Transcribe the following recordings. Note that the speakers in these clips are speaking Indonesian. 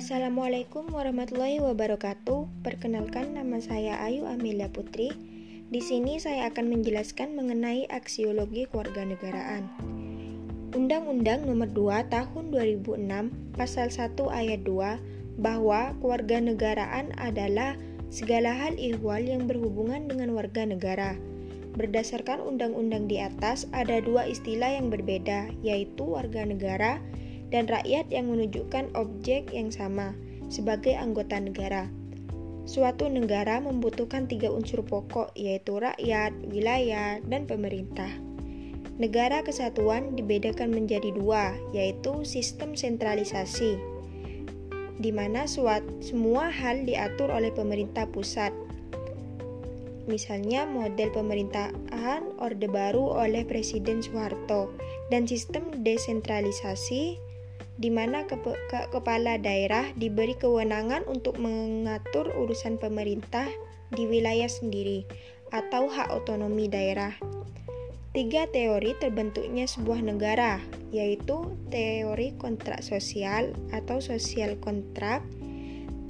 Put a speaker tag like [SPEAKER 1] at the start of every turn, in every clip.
[SPEAKER 1] Assalamualaikum warahmatullahi wabarakatuh. Perkenalkan nama saya Ayu Amelia Putri. Di sini saya akan menjelaskan mengenai aksiologi kewarganegaraan. Undang-Undang Nomor 2 Tahun 2006 Pasal 1 Ayat 2 bahwa kewarganegaraan adalah segala hal ihwal yang berhubungan dengan warga negara. Berdasarkan undang-undang di atas, ada dua istilah yang berbeda, yaitu warga negara rakyat yang menunjukkan objek yang sama sebagai anggota negara. Suatu negara membutuhkan tiga unsur pokok, yaitu rakyat, wilayah, dan pemerintah. Negara kesatuan dibedakan menjadi dua, yaitu sistem sentralisasi, di mana semua hal diatur oleh pemerintah pusat. Misalnya model pemerintahan Orde Baru oleh Presiden Soeharto dan sistem desentralisasi di mana ke ke kepala daerah diberi kewenangan untuk mengatur urusan pemerintah di wilayah sendiri atau hak otonomi daerah. Tiga teori terbentuknya sebuah negara, yaitu teori kontrak sosial atau sosial kontrak,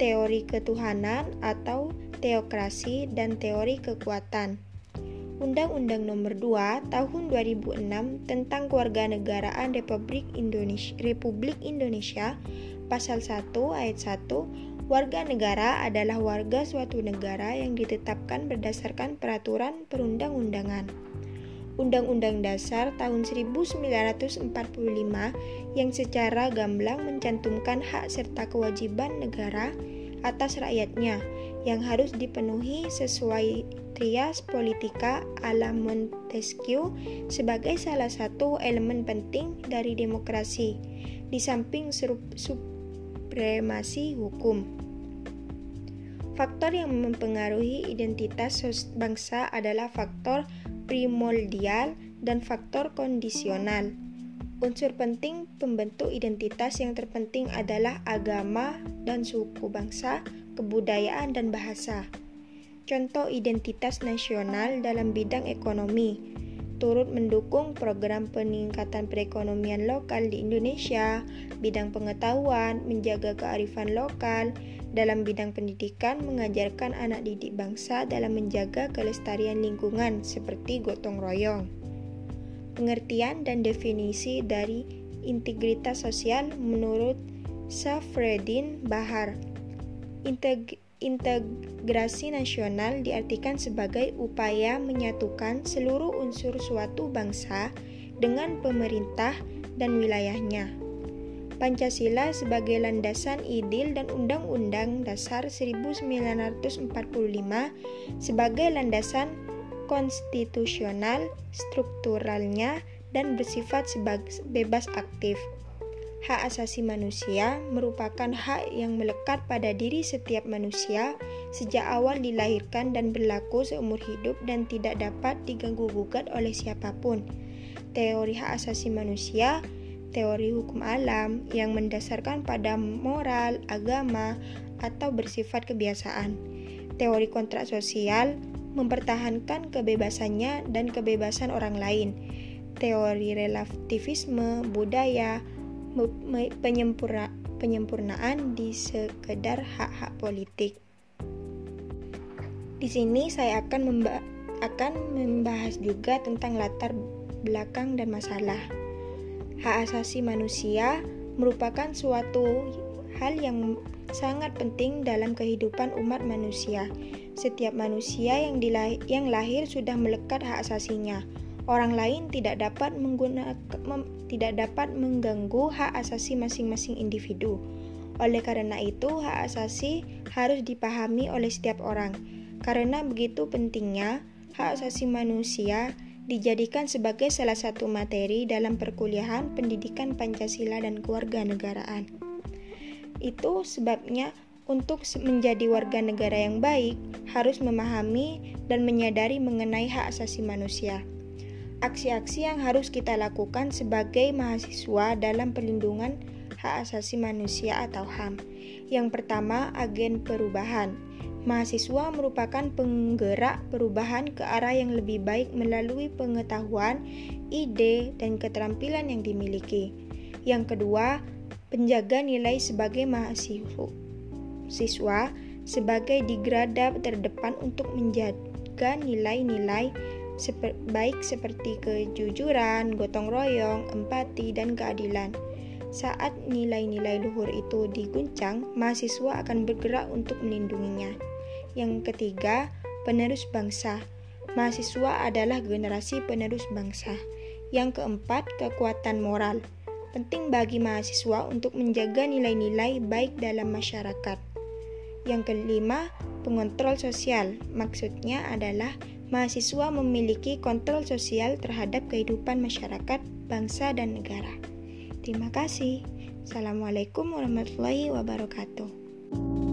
[SPEAKER 1] teori ketuhanan atau teokrasi, dan teori kekuatan. Undang-Undang Nomor 2 Tahun 2006 tentang Kewarganegaraan Republik Indonesia, Republik Indonesia Pasal 1 ayat 1 Warga negara adalah warga suatu negara yang ditetapkan berdasarkan peraturan perundang-undangan. Undang-Undang Dasar tahun 1945 yang secara gamblang mencantumkan hak serta kewajiban negara atas rakyatnya yang harus dipenuhi sesuai trias politika ala Montesquieu sebagai salah satu elemen penting dari demokrasi, di samping supremasi hukum. Faktor yang mempengaruhi identitas bangsa adalah faktor primordial dan faktor kondisional. Unsur penting pembentuk identitas yang terpenting adalah agama dan suku bangsa, kebudayaan, dan bahasa. Contoh identitas nasional dalam bidang ekonomi turut mendukung program peningkatan perekonomian lokal di Indonesia, bidang pengetahuan, menjaga kearifan lokal, dalam bidang pendidikan mengajarkan anak didik bangsa dalam menjaga kelestarian lingkungan seperti gotong royong. Pengertian dan definisi dari integritas sosial menurut Safreddin Bahar. Integ integrasi nasional diartikan sebagai upaya menyatukan seluruh unsur suatu bangsa dengan pemerintah dan wilayahnya. Pancasila sebagai landasan idil dan Undang-Undang Dasar 1945 sebagai landasan konstitusional strukturalnya dan bersifat bebas aktif. Hak asasi manusia merupakan hak yang melekat pada diri setiap manusia sejak awal dilahirkan dan berlaku seumur hidup dan tidak dapat diganggu-gugat oleh siapa pun. Teori hak asasi manusia, teori hukum alam yang mendasarkan pada moral, agama, atau bersifat kebiasaan. Teori kontrak sosial mempertahankan kebebasannya dan kebebasan orang lain. Teori relativisme budaya penyempurna, penyempurnaan di sekedar hak-hak politik. Di sini saya akan memba akan membahas juga tentang latar belakang dan masalah. Hak asasi manusia merupakan suatu hal yang sangat penting dalam kehidupan umat manusia. Setiap manusia yang, yang lahir sudah melekat hak asasinya orang lain tidak dapat tidak dapat mengganggu hak asasi masing-masing individu. Oleh karena itu, hak asasi harus dipahami oleh setiap orang. Karena begitu pentingnya, hak asasi manusia dijadikan sebagai salah satu materi dalam perkuliahan pendidikan Pancasila dan kewarganegaraan. Itu sebabnya untuk menjadi warga negara yang baik harus memahami dan menyadari mengenai hak asasi manusia aksi-aksi yang harus kita lakukan sebagai mahasiswa dalam perlindungan hak asasi manusia atau HAM. Yang pertama, agen perubahan. Mahasiswa merupakan penggerak perubahan ke arah yang lebih baik melalui pengetahuan, ide, dan keterampilan yang dimiliki. Yang kedua, penjaga nilai sebagai mahasiswa siswa sebagai digrada terdepan untuk menjaga nilai-nilai seper, baik seperti kejujuran, gotong royong, empati, dan keadilan. Saat nilai-nilai luhur itu diguncang, mahasiswa akan bergerak untuk melindunginya. Yang ketiga, penerus bangsa. Mahasiswa adalah generasi penerus bangsa. Yang keempat, kekuatan moral. Penting bagi mahasiswa untuk menjaga nilai-nilai baik dalam masyarakat. Yang kelima, pengontrol sosial. Maksudnya adalah mahasiswa memiliki kontrol sosial terhadap kehidupan masyarakat, bangsa, dan negara. Terima kasih. Assalamualaikum warahmatullahi wabarakatuh.